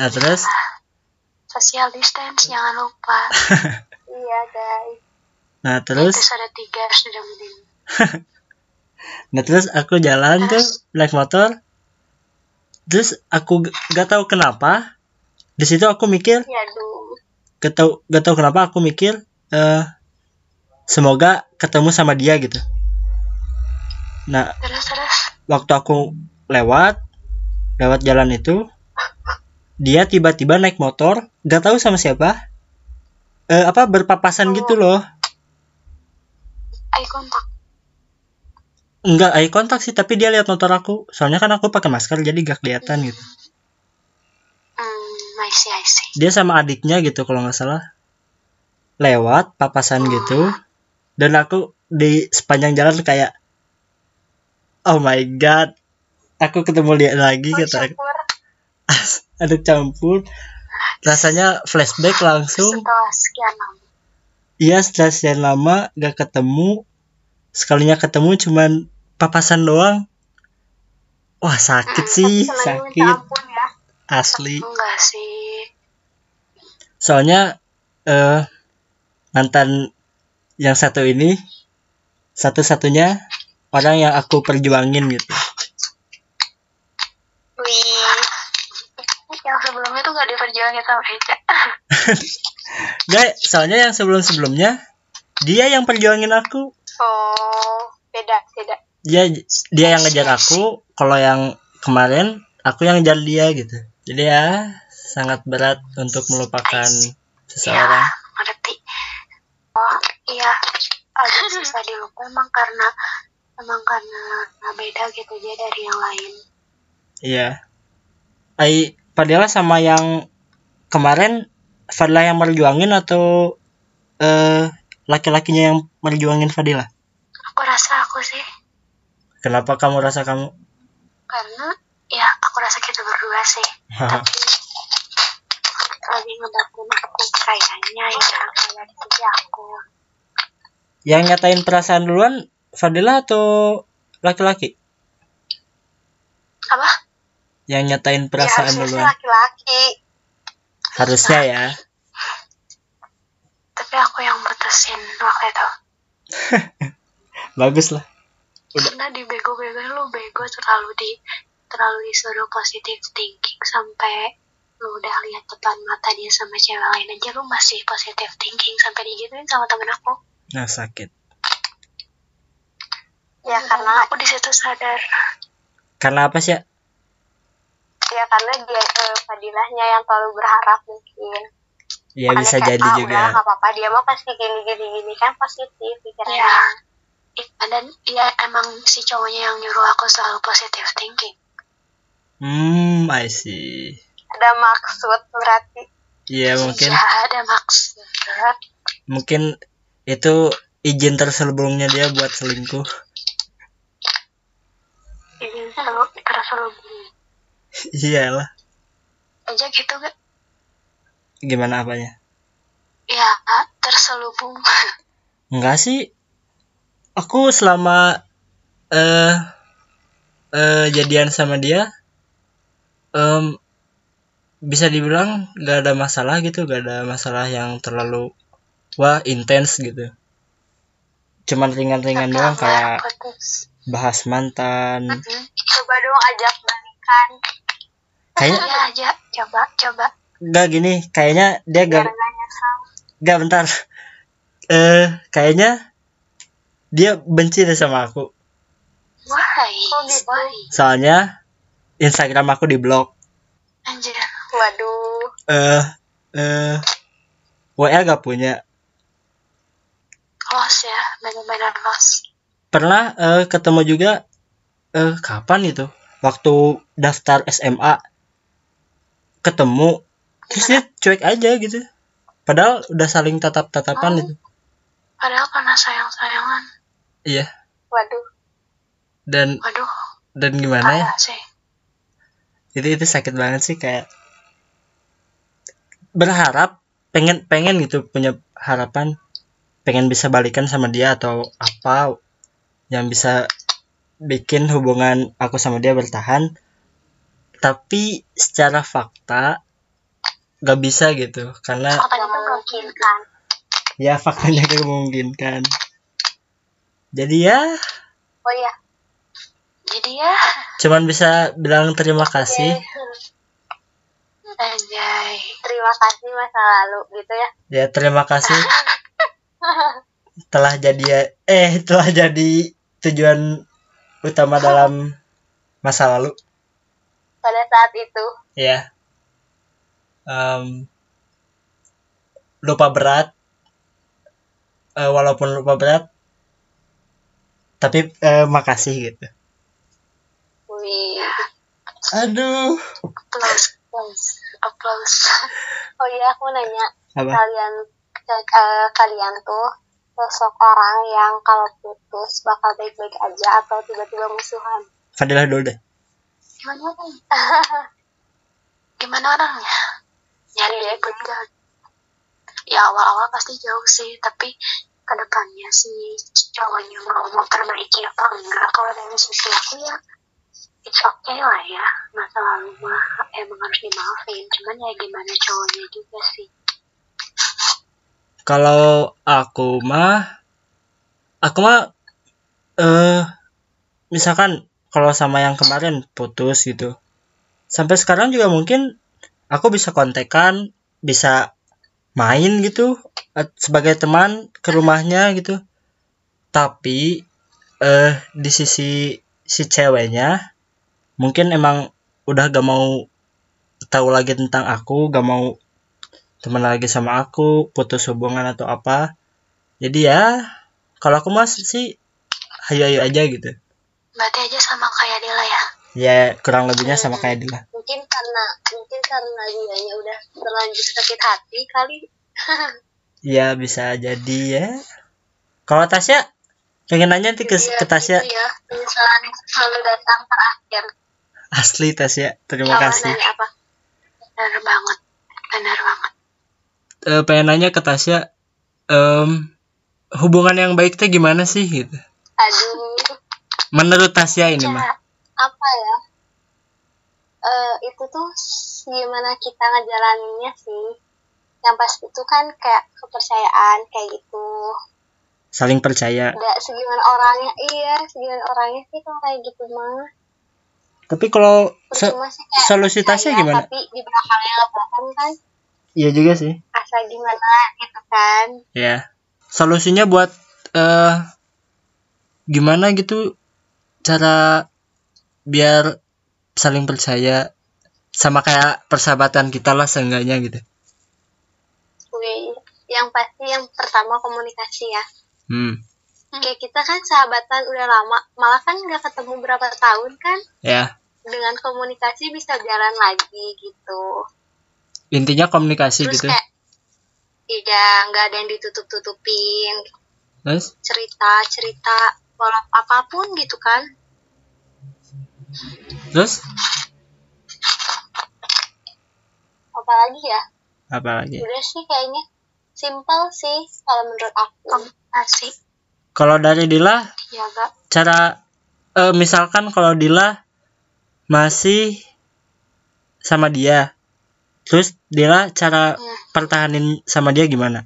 Speaker 1: Nah terus,
Speaker 2: social distance jangan lupa.
Speaker 3: Iya guys.
Speaker 1: Nah terus,
Speaker 2: episode tiga sudah menit
Speaker 1: nah terus aku jalan tuh naik motor, terus aku gak tahu kenapa, di situ aku mikir,
Speaker 3: ya duh
Speaker 1: gak tahu gak tahu kenapa aku mikir, eh, semoga ketemu sama dia gitu. Nah
Speaker 2: terus terus
Speaker 1: waktu aku lewat lewat jalan itu dia tiba-tiba naik motor gak tahu sama siapa eh apa berpapasan gitu loh.
Speaker 2: Eye contact.
Speaker 1: Enggak eye kontak sih tapi dia lihat motor aku. Soalnya kan aku pakai masker jadi gak kelihatan gitu.
Speaker 2: hmm I see I see
Speaker 1: dia sama adiknya gitu kalau nggak salah. Lewat papasan gitu. Dan aku di sepanjang jalan kayak oh my god aku ketemu dia lagi kata aku aduk campur. Rasanya flashback langsung.
Speaker 2: Setelah sekian lama.
Speaker 1: Iya setelah sekian lama gak ketemu. Sekalinya ketemu cuman papasan doang. Wah sakit sih
Speaker 3: Senangnya minta
Speaker 1: sakit.
Speaker 3: ya
Speaker 1: asli.
Speaker 2: Enggak sih.
Speaker 1: Soalnya eh mantan yang satu ini satu-satunya orang yang aku perjuangin gitu.
Speaker 3: Wih,
Speaker 2: yang sebelumnya tuh gak diperjuangin sama Eca.
Speaker 1: Gak, soalnya yang sebelum-sebelumnya dia yang perjuangin aku.
Speaker 3: Oh beda beda.
Speaker 1: dia dia yang ngejar aku. Kalau yang kemarin aku yang ngejar dia gitu jadi ya sangat berat untuk melupakan seseorang.
Speaker 2: Ya ngerti. Oh iya. Agak susah dilupa emang karena emang karena beda gitu dia dari yang lain.
Speaker 1: Iya. Ai Fadila sama yang kemarin Fadila yang merjuangin atau eh laki-lakinya yang merjuangin Fadila?
Speaker 2: Aku rasa aku sih.
Speaker 1: Kenapa kamu rasa kamu?
Speaker 2: Karena ya aku rasa kita berdua sih. Tapi lagi ngedatin aku kayaknya ya kayak di aku.
Speaker 1: Yang nyatain perasaan duluan Fadila atau laki-laki?
Speaker 2: Apa?
Speaker 1: Yang nyatain
Speaker 3: Ya,
Speaker 1: perasaan
Speaker 3: sih
Speaker 1: duluan.
Speaker 3: laki-laki.
Speaker 1: harusnya ya.
Speaker 2: Tapi aku yang putusin waktu itu.
Speaker 1: Bagus lah Udah.
Speaker 2: karena di bego-bego lu bego terlalu di terlalu disuruh positive thinking sampai lu udah lihat depan mata dia sama cewek lain aja lu masih positive thinking sampai digituin sama temen aku.
Speaker 1: Nah sakit.
Speaker 3: Ya
Speaker 2: Dan
Speaker 3: karena
Speaker 2: aku di situ sadar.
Speaker 1: Karena apa sih ya?
Speaker 3: Ya karena dia eh, Fadilahnya yang terlalu berharap mungkin.
Speaker 1: ya
Speaker 3: Makanya
Speaker 1: bisa jadi
Speaker 3: ah,
Speaker 1: juga.
Speaker 3: Udah nggak apa-apa dia mau pasti gini gini gini kan positif pikirannya.
Speaker 2: ya dan ya emang si cowoknya yang nyuruh aku selalu positive thinking
Speaker 1: hmm I see.
Speaker 3: Ada maksud berarti.
Speaker 1: Iya mungkin.
Speaker 2: Ya ada maksud
Speaker 1: mungkin itu izin terselubungnya dia buat selingkuh.
Speaker 2: Ini selalu terselubung.
Speaker 1: Iyalah.
Speaker 2: Aja gitu gak
Speaker 1: gimana apanya?
Speaker 2: Ya terselubung.
Speaker 1: Enggak sih. Aku selama eh eh jadian sama dia em bisa dibilang gak ada masalah gitu gak ada masalah yang terlalu wah intens gitu. Cuman ringan-ringan
Speaker 2: Tapi
Speaker 1: doang kayak
Speaker 2: putus.
Speaker 1: bahas mantan.
Speaker 2: Mm-mm.
Speaker 3: Coba dong ajak balikan.
Speaker 1: Kayaknya
Speaker 2: ya aja coba coba.
Speaker 1: Gak gini kayaknya dia gak gak bentar. Eh kayaknya dia benci deh sama aku.
Speaker 2: Why? Why?
Speaker 1: Soalnya Instagram aku di blok
Speaker 2: anjir
Speaker 3: Waduh.
Speaker 1: eh eh WA gak punya.
Speaker 2: Lost ya benar-benar lost
Speaker 1: pernah eh, ketemu juga eh kapan itu? Waktu daftar SMA ketemu terus dia cuek aja gitu. Padahal udah saling tatap tatapan
Speaker 2: Oh.
Speaker 1: itu.
Speaker 2: Padahal pernah sayang sayangan
Speaker 1: iya.
Speaker 3: Waduh.
Speaker 1: dan
Speaker 2: waduh.
Speaker 1: dan gimana ya?
Speaker 2: Sih
Speaker 1: itu itu sakit banget sih kayak berharap pengen pengen gitu punya harapan pengen bisa balikan sama dia atau apa yang bisa bikin hubungan aku sama dia bertahan tapi secara fakta gak bisa gitu karena
Speaker 2: faktanya
Speaker 3: memungkinkan.
Speaker 1: ya faktanya gak memungkinkan jadi ya
Speaker 3: Oh iya.
Speaker 2: jadi ya
Speaker 1: cuman bisa bilang terima kasih.
Speaker 2: Anjay.
Speaker 3: Terima kasih masa lalu gitu ya.
Speaker 1: ya terima kasih. Telah jadi eh telah jadi tujuan utama dalam masa lalu.
Speaker 3: Pada saat itu.
Speaker 1: ya. Em, lupa berat. Eh, walaupun lupa berat. Tapi eh, makasih gitu
Speaker 3: Wih.
Speaker 1: aduh.
Speaker 2: Applause applause applause
Speaker 3: Oh iya aku nanya.
Speaker 1: Apa?
Speaker 3: Kalian eh, kalian tuh sosok orang yang kalau putus bakal baik-baik aja atau tiba-tiba musuhan.
Speaker 1: Fadilah dulu deh.
Speaker 2: Gimana orangnya gimana orangnya nyari ribut kan ya awal-awal pasti jauh sih tapi ke depannya si cowoknya mau memperbaiki apa enggak? Kalau dari sisi aku ya it's okay lah ya masa lalu mah emang harus dimaafin cuman ya gimana cowoknya juga sih
Speaker 1: Kalau aku mah aku mah eh misalkan kalau sama yang kemarin putus gitu. Sampai sekarang juga mungkin aku bisa kontekan, bisa main gitu sebagai teman ke rumahnya gitu. Tapi eh di sisi si ceweknya mungkin emang udah gak mau tahu lagi tentang aku, gak mau teman lagi sama aku, putus hubungan atau apa. Jadi ya, kalau aku mas sih hayu-hayu aja gitu.
Speaker 2: berarti aja sama kayak Dila ya
Speaker 1: Ya kurang lebihnya sama kayak dia.
Speaker 3: mungkin karena mungkin karena dianya udah terlanjur sakit hati kali
Speaker 1: Ya bisa jadi ya. Kalau Tasya, pengen nanya nanti ke,
Speaker 3: Iya,
Speaker 1: ke Tasya.
Speaker 3: ya penyesalan yang selalu datang terakhir
Speaker 1: Asli Tasya, terima
Speaker 3: Kalau
Speaker 1: kasih.
Speaker 3: nanya apa?
Speaker 2: Benar banget. Benar banget.
Speaker 1: Eh, pengen nanya ke Tasya, em, hubungan yang baik teh gimana sih gitu?
Speaker 3: aduh.
Speaker 1: Menurut Tasya ini mah.
Speaker 3: Apa ya? Eh itu tuh gimana kita ngejalaninnya sih? Yang pasti itu kan kayak kepercayaan kayak gitu.
Speaker 1: Saling percaya.
Speaker 3: Nggak segimana orangnya iya segimana orangnya sih kalau kayak gitu mah
Speaker 1: Tapi kalau se- solusi
Speaker 3: percaya,
Speaker 1: gimana?
Speaker 3: tapi di belakangnya nggak bohong kan
Speaker 1: Iya juga sih.
Speaker 3: asal gimana gitu kan
Speaker 1: Ya. Solusinya buat eh gimana gitu cara biar saling percaya sama kayak persahabatan kita lah seenggaknya gitu.
Speaker 3: Wih, yang pasti yang pertama komunikasi ya
Speaker 1: Hmm.
Speaker 3: Kayak kita kan sahabatan udah lama malah kan nggak ketemu berapa tahun kan?
Speaker 1: Ya.
Speaker 3: dengan komunikasi bisa jalan lagi gitu.
Speaker 1: Intinya komunikasi
Speaker 3: terus
Speaker 1: gitu.
Speaker 3: kayak iya nggak ada yang ditutup-tutupin.
Speaker 1: Terus?
Speaker 3: Cerita cerita walau apa pun gitu kan.
Speaker 1: Terus?
Speaker 3: Apalagi ya?
Speaker 1: Apa lagi?
Speaker 3: udah sih kayaknya. Simple sih kalau menurut aku.
Speaker 2: Komunikasi
Speaker 1: Kalau dari Dila
Speaker 2: jaga
Speaker 1: cara eh, misalkan kalau Dila masih sama dia terus Dila cara
Speaker 2: Hmm.
Speaker 1: pertahanin sama dia gimana?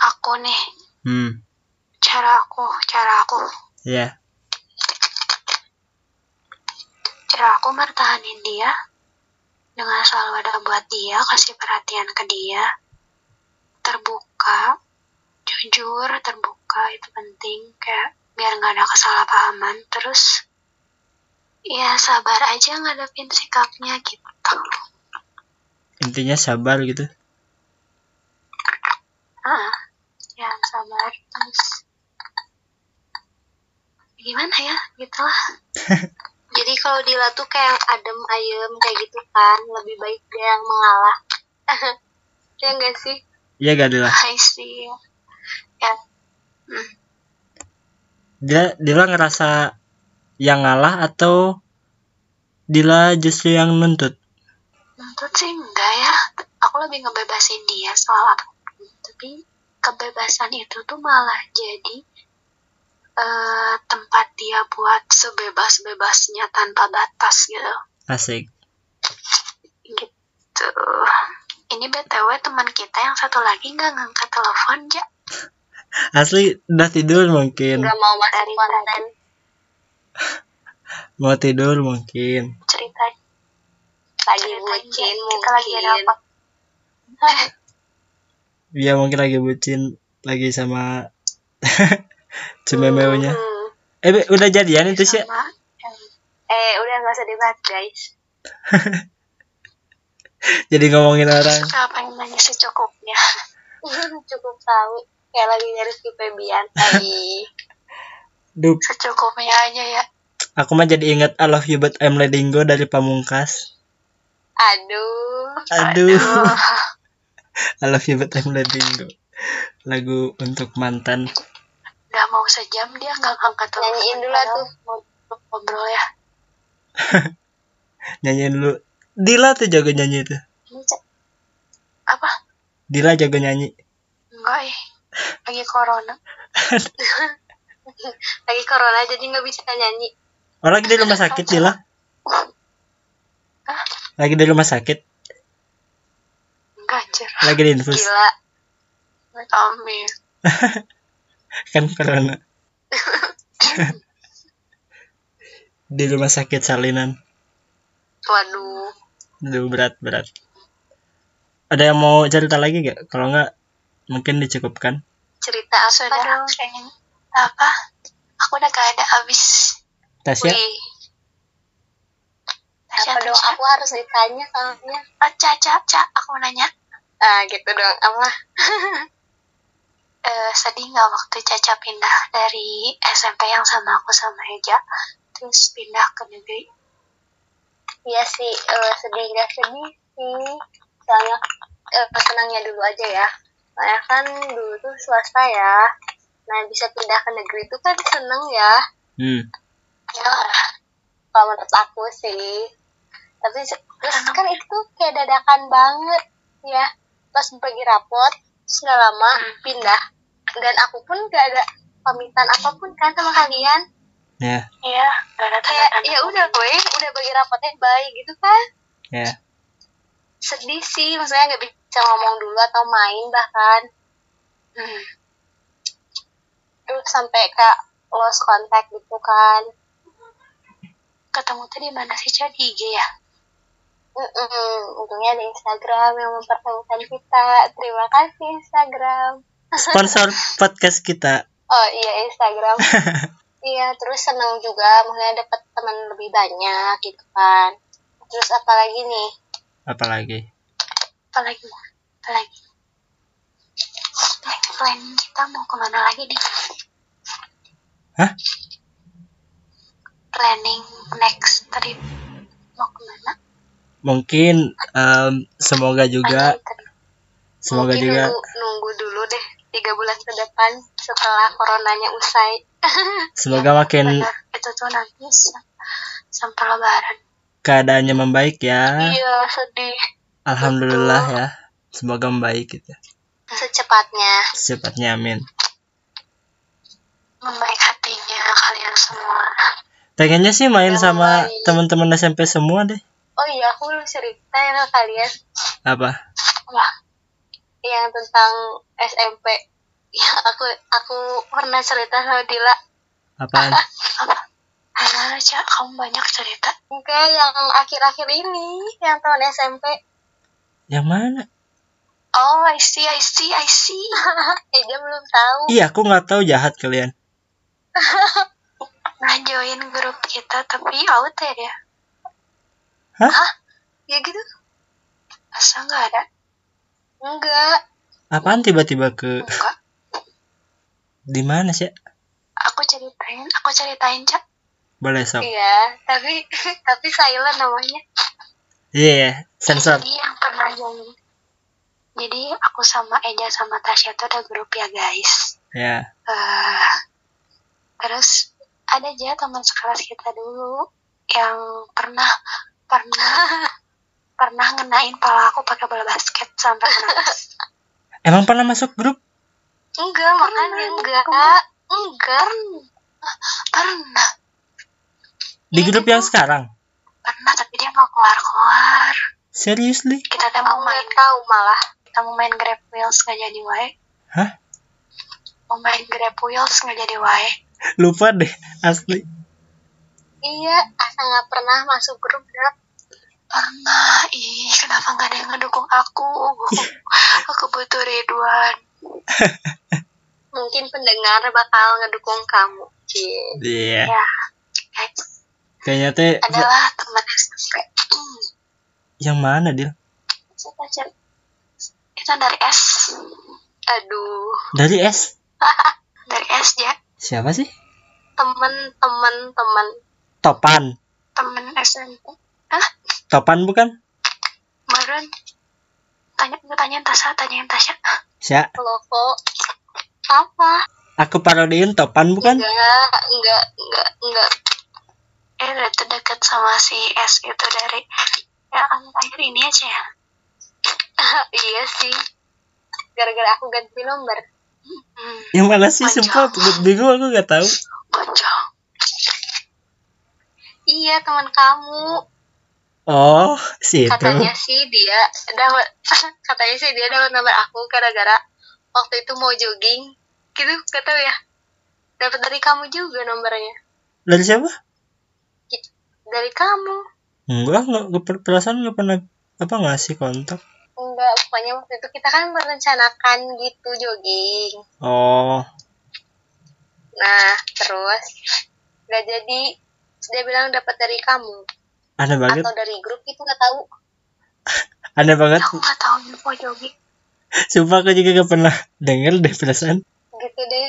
Speaker 2: Aku nih.
Speaker 1: Hmm.
Speaker 2: Cara aku cara aku.
Speaker 1: Ya
Speaker 2: cara aku bertahanin dia dengan selalu ada buat dia kasih perhatian ke dia terbuka jujur terbuka itu penting. Kayak biar nggak ada kesalahpahaman terus ya sabar aja ngadepin sikapnya gitu.
Speaker 1: Intinya sabar gitu.
Speaker 2: Ah ya sabar terus gimana ya gitulah.
Speaker 3: Jadi kalau Dila tuh kayak yang adem ayem kayak gitu kan lebih baik dia yang mengalah. Ya enggak sih?
Speaker 1: Iya gak Dila?
Speaker 2: I see ya
Speaker 1: Dila Dila ngerasa yang ngalah atau Dila justru yang nuntut
Speaker 2: Nuntut sih enggak ya. Aku lebih ngebebasin dia soal apa pun. Tapi kebebasan itu tuh malah jadi eh, tempat dia buat sebebas-bebasnya tanpa batas gitu.
Speaker 1: asik
Speaker 2: Gitu. Ini BTW teman kita yang satu lagi nggak ngangkat telepon, ya.
Speaker 1: Asli udah tidur mungkin.
Speaker 3: Nggak mau masuk
Speaker 2: Dari
Speaker 3: konten.
Speaker 1: Mau tidur mungkin.
Speaker 2: Cerita.
Speaker 3: Lagi
Speaker 2: ceritain,
Speaker 3: bucin
Speaker 2: Ya. kita lagi ada
Speaker 3: mungkin.
Speaker 2: apa?
Speaker 1: dia mungkin lagi bucin. Lagi sama cememeunya
Speaker 3: Hmm.
Speaker 1: eh Be, udah jadian itu sih?
Speaker 3: Eh udah nggak usah dibahas guys.
Speaker 1: Jadi ngomongin orang.
Speaker 2: Siapa yang nanya secukupnya?
Speaker 3: cukup tahu kayak lagi nyari Rizky Febian Ay.
Speaker 1: Duh,
Speaker 2: Secukupnya aja ya.
Speaker 1: aku mah jadi ingat I love you but I'm letting go dari Pamungkas
Speaker 3: aduh
Speaker 1: aduh I love you but I'm letting go lagu untuk mantan
Speaker 2: Udah mau sejam dia nggak ngangkat telepon.
Speaker 3: Nyanyiin dulu lah tuh.
Speaker 2: Mau ngobrol ya.
Speaker 1: nyanyiin dulu Dila tuh jago nyanyi itu.
Speaker 2: Apa?
Speaker 1: Dila jago nyanyi
Speaker 2: Enggak eh. Lagi corona.
Speaker 3: lagi corona jadi nggak bisa nyanyi
Speaker 1: orang di rumah sakit Dila
Speaker 2: Hah?
Speaker 1: Lagi di rumah sakit,
Speaker 2: enggak anjir
Speaker 1: lagi di infus.
Speaker 3: Gila.
Speaker 2: amin
Speaker 1: Kan corona. di rumah sakit salinan.
Speaker 3: Waduh.
Speaker 1: Aduh, berat, berat. Ada yang mau cerita lagi gak? Kalau nggak, mungkin dicukupkan.
Speaker 3: Cerita apa
Speaker 2: sudah
Speaker 3: dong?
Speaker 2: kayaknya apa aku udah gak ada abis
Speaker 1: Tasya,
Speaker 3: Wih,
Speaker 2: Tasya,
Speaker 3: apa dong? Aku harus ditanya soalnya.
Speaker 2: Ah, Caca, Caca, aku mau nanya
Speaker 3: Ah, gitu dong. Apa?
Speaker 2: eh, sedih nggak waktu Caca pindah dari SMP yang sama aku sama Eja terus pindah ke negeri
Speaker 3: Iya sih, eh, sedih nggak sedih sih. Soalnya eh, senangnya dulu aja ya. Soalnya kan dulu tuh swasta ya. Nah, bisa pindah ke negeri itu kan seneng ya.
Speaker 1: hmm,
Speaker 2: ya
Speaker 3: Kalau menurut aku sih. Tapi terus kan itu kayak dadakan banget ya. Pas bagi rapot, terus nggak lama
Speaker 2: Hmm.
Speaker 3: pindah. Dan aku pun gak ada pamitan apa pun kan sama kalian.
Speaker 1: ya,
Speaker 2: iya
Speaker 3: Kayak
Speaker 2: tanda-tanda
Speaker 3: ya udah gue udah bagi rapotnya baik gitu kan.
Speaker 1: ya.
Speaker 3: sedih sih maksudnya nggak bisa ngomong dulu atau main bahkan
Speaker 2: hmm.
Speaker 3: terus sampai kayak lost contact gitu kan
Speaker 2: ketemu tuh di mana sih Ca di IG ya
Speaker 3: Mm-mm. untungnya ada Instagram yang mempertemukan kita terima kasih Instagram
Speaker 1: Sponsor podcast kita.
Speaker 3: oh iya Instagram iya terus senang juga maksudnya dapat teman lebih banyak gitu kan terus apalagi nih
Speaker 1: Apalagi?
Speaker 2: Apalagi apalagi. Eh, plan kita mau ke mana lagi nih?
Speaker 1: Hah?
Speaker 2: planning next trip mau ke mana?
Speaker 1: Mungkin em, semoga juga,
Speaker 2: Planning
Speaker 1: semoga
Speaker 3: Mungkin
Speaker 1: juga,
Speaker 3: nunggu, nunggu dulu deh tiga bulan ke depan setelah coronanya usai.
Speaker 1: Semoga makin
Speaker 2: Benar, itu tuh nanti sa- sampai lebaran.
Speaker 1: Keadaannya membaik ya.
Speaker 3: iya sedih
Speaker 1: Alhamdulillah ya. Semoga membaik gitu.
Speaker 3: secepatnya
Speaker 1: Secepatnya amin.
Speaker 2: membaik hatinya kalian semua
Speaker 1: Pengennya sih main
Speaker 3: Yang
Speaker 1: sama teman-teman SMP semua deh.
Speaker 3: oh iya aku belum cerita ya kalian
Speaker 1: Apa?
Speaker 2: wah
Speaker 3: yang tentang SMP ya aku aku pernah cerita sama Dila
Speaker 1: Apaan?
Speaker 2: apa gimana cak kamu banyak cerita
Speaker 3: enggak yang akhir-akhir ini yang tahun SMP
Speaker 1: Yang mana?
Speaker 2: oh I see I see I see.
Speaker 3: Eh dia belum tahu.
Speaker 1: Iya, aku nggak tahu jahat kalian.
Speaker 2: nah join grup kita tapi out ya dia.
Speaker 3: Ya gitu?
Speaker 2: Masa nggak ada?
Speaker 3: Enggak
Speaker 1: Apaan tiba-tiba ke
Speaker 2: enggak
Speaker 1: di mana sih?
Speaker 2: aku ceritain aku ceritain cak.
Speaker 1: Boleh sok.
Speaker 3: iya tapi tapi silent namanya
Speaker 1: Iya, yeah, sensor.
Speaker 2: jadi yang pernah join jadi aku sama Eja sama Tasya tuh ada grup ya guys
Speaker 1: Ya.
Speaker 2: Eh, terus ada aja teman sekelas kita dulu yang pernah pernah pernah ngenain pala aku pakai bola basket sampai nangis.
Speaker 1: Emang pernah masuk grup?
Speaker 3: enggak makanya enggak enggak
Speaker 2: pernah
Speaker 1: Di grup yang sekarang?
Speaker 2: Pernah tapi dia nggak keluar keluar
Speaker 1: Seriously?
Speaker 2: kita tuh mau main
Speaker 3: tahu malah
Speaker 2: kita mau main grab wheels nggak jadi wae
Speaker 1: Hah?
Speaker 2: mau main grab wheels nggak jadi wae
Speaker 1: Lupa deh, asli.
Speaker 3: iya asa nggak pernah masuk grup grup
Speaker 2: pernah ih kenapa nggak ada yang ngedukung aku aku butuh Ridwan
Speaker 3: mungkin pendengar bakal ngedukung kamu Cie.
Speaker 1: Iya.
Speaker 2: ya guys
Speaker 1: Kayaknya teh
Speaker 2: adalah teman SMP
Speaker 1: yang mana, Dil?
Speaker 2: Siapa, Cep? Itu dari S.
Speaker 3: aduh
Speaker 1: Dari S.
Speaker 2: Dari S ya.
Speaker 1: Siapa sih?
Speaker 3: temen temen temen
Speaker 1: Topan.
Speaker 2: Temen SMP.
Speaker 1: Topan bukan?
Speaker 2: Meren. Tanya, gue tanyain Tasya, tanyain Tasya.
Speaker 1: Sya.
Speaker 3: loko apa
Speaker 1: Aku parodiin Topan bukan?
Speaker 3: enggak enggak enggak enggak
Speaker 2: Eh, udah terdekat sama si S itu dari ya kan akhir ini aja ya.
Speaker 3: iya sih gara-gara aku ganti nomor
Speaker 2: Hmm,
Speaker 1: Yang mana sih? Sumpah, bingung aku gak tahu.
Speaker 2: gonjang.
Speaker 3: iya teman kamu
Speaker 1: Oh, si itu.
Speaker 3: katanya sih dia dapat katanya sih dia dapat nomor aku gara-gara waktu itu mau jogging gitu gak tahu ya dapat dari kamu juga nomornya
Speaker 1: Dari siapa?
Speaker 3: Dari kamu
Speaker 1: Enggak, enggak, enggak per- perasaan enggak pernah apa ngasih kontak.
Speaker 3: enggak pokoknya waktu itu kita kan merencanakan gitu jogging
Speaker 1: Oh,
Speaker 3: nah terus nggak jadi dia bilang dapat dari kamu
Speaker 1: aneh banget.
Speaker 3: atau dari grup itu nggak tahu
Speaker 1: Aneh banget.
Speaker 2: Aku nggak tahu info jogging.
Speaker 1: Sumpah aku juga gak pernah denger deh perasaan.
Speaker 3: gitu deh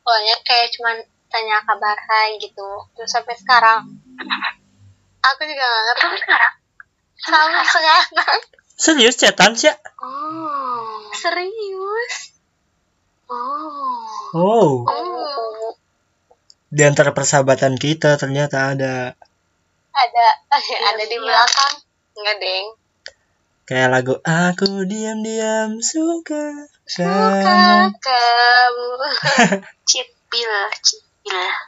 Speaker 3: pokoknya kayak cuman tanya kabar hai gitu terus sampai sekarang aku juga gak ngerti
Speaker 2: Terus sekarang?
Speaker 3: sampai sekarang
Speaker 1: Serius chatan sih?
Speaker 2: Oh.
Speaker 3: serius
Speaker 2: Oh.
Speaker 1: Oh,
Speaker 3: oh.
Speaker 1: di antara persahabatan kita ternyata ada
Speaker 3: ada ada di belakang enggak deng
Speaker 1: kayak lagu aku diam-diam suka
Speaker 3: suka
Speaker 1: kamu.
Speaker 3: kamu
Speaker 2: Cipil, cipil.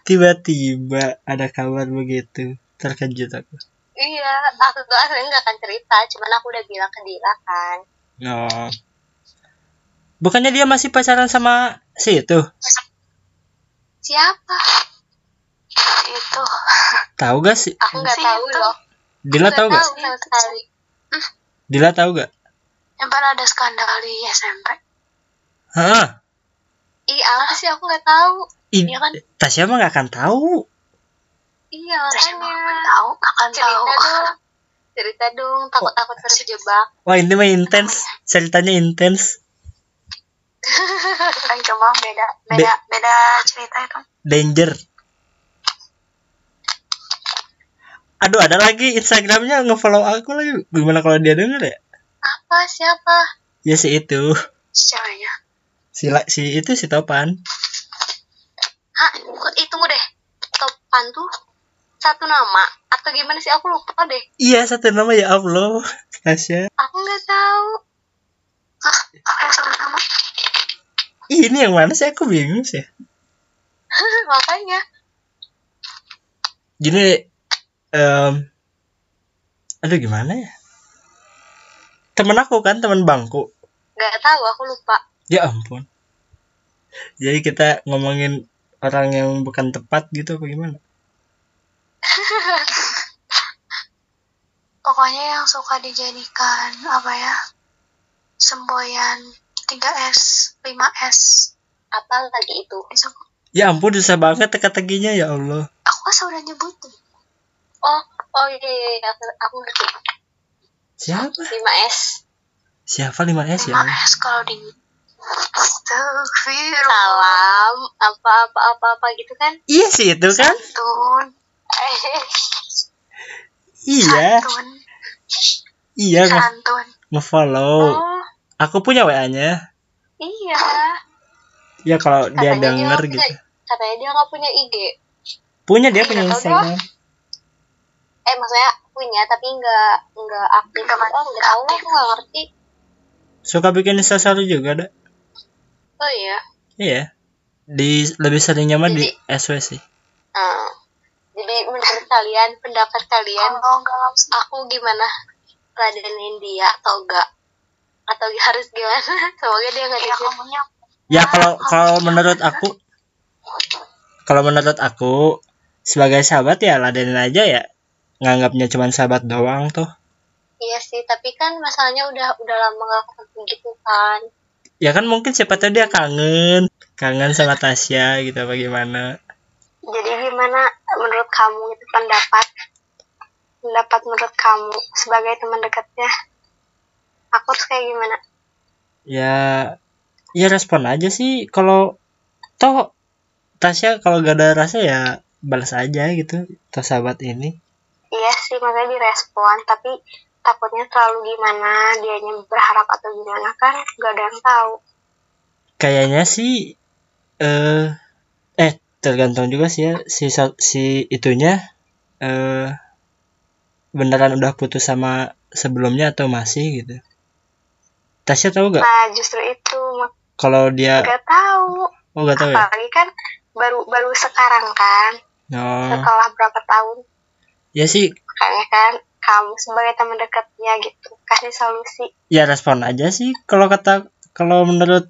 Speaker 1: Tiba-tiba ada kabar begitu. Terkejut aku.
Speaker 3: iya aku tuh aslinya nggak akan cerita cuman aku udah bilang ke dia kan
Speaker 1: Oh. Bukannya dia masih pacaran sama si itu?
Speaker 3: siapa
Speaker 2: Itu.
Speaker 1: Tahu gak sih?
Speaker 3: aku nggak
Speaker 2: Si
Speaker 3: tahu
Speaker 2: itu.
Speaker 3: loh
Speaker 1: Dila tahu gak?
Speaker 3: tahu sekali
Speaker 1: Dila tahu gak?
Speaker 2: Yang pernah ada skandal di SMP.
Speaker 1: Hah?
Speaker 3: Ih, apa sih aku nggak tahu.
Speaker 1: I-
Speaker 2: Iya kan?
Speaker 1: Tasya mah gak akan tahu.
Speaker 3: Iya,
Speaker 2: Terus emang akan
Speaker 3: makanya.
Speaker 2: tahu, akan tahu.
Speaker 3: Cerita dong. Cerita dong, takut aku terjebak.
Speaker 1: Wah ini mah intens. Ceritanya intens.
Speaker 2: Kan cuma beda, beda, beda cerita itu.
Speaker 1: Danger. Aduh ada lagi Instagramnya ngefollow aku lagi. Gimana kalau dia denger ya?
Speaker 3: Apa? Siapa?
Speaker 1: Ya si itu.
Speaker 2: Ceweknya.
Speaker 1: Si, si itu si Topan.
Speaker 3: Hah? Itu deh. Topan tuh satu nama atau gimana sih aku lupa deh.
Speaker 1: Iya satu nama ya Allah. Tasya.
Speaker 3: Aku nggak tahu.
Speaker 2: Hah? Nama?
Speaker 1: Ini yang mana sih aku bingung sih.
Speaker 3: Makanya.
Speaker 1: Gini em aduh gimana ya? Temen aku kan temen bangku.
Speaker 3: Nggak tahu, aku lupa.
Speaker 1: Ya ampun. Jadi kita ngomongin orang yang bukan tepat gitu apa gimana?
Speaker 2: Pokoknya yang suka dijadikan apa ya? Semboyan 3S, 5S.
Speaker 3: Apa lagi itu?
Speaker 1: Ya ampun susah banget teka-tekinya ya Allah.
Speaker 2: aku kan udah nyebutin.
Speaker 3: Oh, oh iya, iya, iya. Aku, aku ngerti.
Speaker 1: Siapa?
Speaker 3: 5S.
Speaker 1: Siapa 5S ya Allah?
Speaker 2: 5S kalau di.
Speaker 3: Salam. Apa, apa, apa, apa gitu kan?
Speaker 1: Iya sih itu kan?
Speaker 2: Santun.
Speaker 1: Iya,
Speaker 2: Santun.
Speaker 1: iya
Speaker 2: Santun.
Speaker 1: nge-follow.
Speaker 3: Oh,
Speaker 1: Aku punya WA-nya.
Speaker 3: iya.
Speaker 1: Ya kalau dia
Speaker 3: Katanya dia
Speaker 1: denger
Speaker 3: nggak
Speaker 1: gitu.
Speaker 3: punya- Katanya dia nggak punya IG.
Speaker 1: Punya dia
Speaker 3: Iya,
Speaker 1: punya Instagram.
Speaker 3: Eh, maksudnya punya tapi nggak nggak aktif.
Speaker 2: Nggak
Speaker 3: Oh, nggak tahu. Aku nggak ngerti.
Speaker 1: Suka bikin instastory juga ada.
Speaker 3: Oh iya.
Speaker 1: Iya. Di lebih seringnya mah di SW sih.
Speaker 3: Hmm. Jadi menurut kalian, pendapat kalian,
Speaker 2: Kalau nggak langsung.
Speaker 3: aku gimana? Ladenin dia atau enggak? Atau harus gimana? Semoga dia nggak
Speaker 2: Ya kamunya
Speaker 1: Ya kalau kalau menurut aku kalau menurut aku sebagai sahabat ya ladenin aja ya. Nganggapnya cuma sahabat doang tuh.
Speaker 3: Iya sih, tapi kan masalahnya udah udah lama gak ketemu gitu kan.
Speaker 1: Ya kan mungkin siapa tahu dia kangen. Kangen sama Tasya gitu apa gimana.
Speaker 3: Jadi gimana menurut kamu itu pendapat? Pendapat menurut kamu sebagai teman dekatnya? Aku harus kayak gimana?
Speaker 1: Ya ya respon aja sih kalau toh Tasya kalau gak ada rasa ya balas aja gitu toh sahabat ini.
Speaker 3: Iya sih, makanya direspon, tapi takutnya terlalu gimana, dianya berharap atau gimana kan gak ada yang tahu.
Speaker 1: Kayaknya sih eh eh tergantung juga sih ya si si itunya eh beneran udah putus sama sebelumnya atau masih gitu. Tasya tahu gak
Speaker 3: Nah, justru itu
Speaker 1: kalau dia
Speaker 3: gak tahu.
Speaker 1: oh gak tahu ya?
Speaker 3: Apalagi kan baru baru sekarang kan,
Speaker 1: Oh,
Speaker 3: setelah berapa tahun.
Speaker 1: ya sih
Speaker 3: makanya kan kamu sebagai teman dekatnya gitu. Kasih solusi.
Speaker 1: Ya respon aja sih. Kalau kata kalau menurut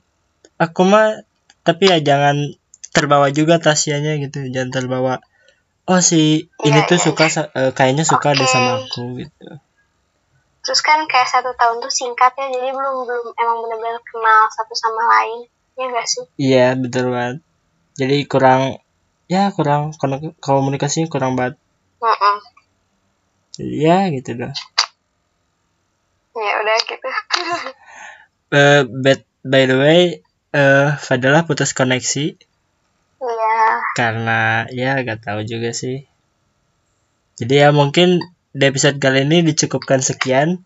Speaker 1: aku mah tapi ya jangan terbawa juga Tasyanya gitu. Jangan terbawa oh si ini
Speaker 3: Iya,
Speaker 1: tuh
Speaker 3: iya,
Speaker 1: suka sa- eh, kayaknya suka deh
Speaker 3: Oke.
Speaker 1: sama aku gitu.
Speaker 3: Terus kan kayak satu tahun tuh singkat ya jadi belum belum emang bener-bener kenal satu sama lain. Ya gak sih?
Speaker 1: Iya betul banget. Jadi kurang ya kurang komunikasinya kurang banget.
Speaker 3: Mm-mm.
Speaker 1: Jadi, ya gitu dah
Speaker 3: ya udah gitu.
Speaker 1: Eh, but by the way eh Fadila putus koneksi.
Speaker 3: Iya.
Speaker 1: Karena ya gak tahu juga sih. Jadi ya mungkin di episode kali ini dicukupkan sekian.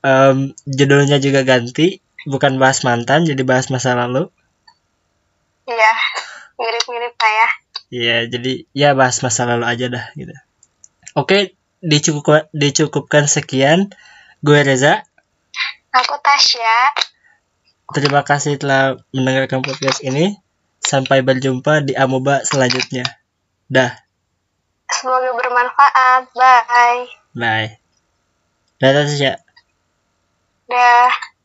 Speaker 1: Em, judulnya juga ganti bukan bahas mantan jadi bahas masa lalu.
Speaker 3: Iya mirip-mirip lah ya.
Speaker 1: Iya jadi ya bahas masa lalu aja dah gitu. Oke dicukup dicukupkan sekian. Gue Reza.
Speaker 3: Aku Tasya.
Speaker 1: Terima kasih telah mendengarkan podcast ini. Sampai berjumpa di amoeba selanjutnya. Dah.
Speaker 3: Semoga bermanfaat. Bye.
Speaker 1: Bye. Dadah Tasya.
Speaker 3: Dah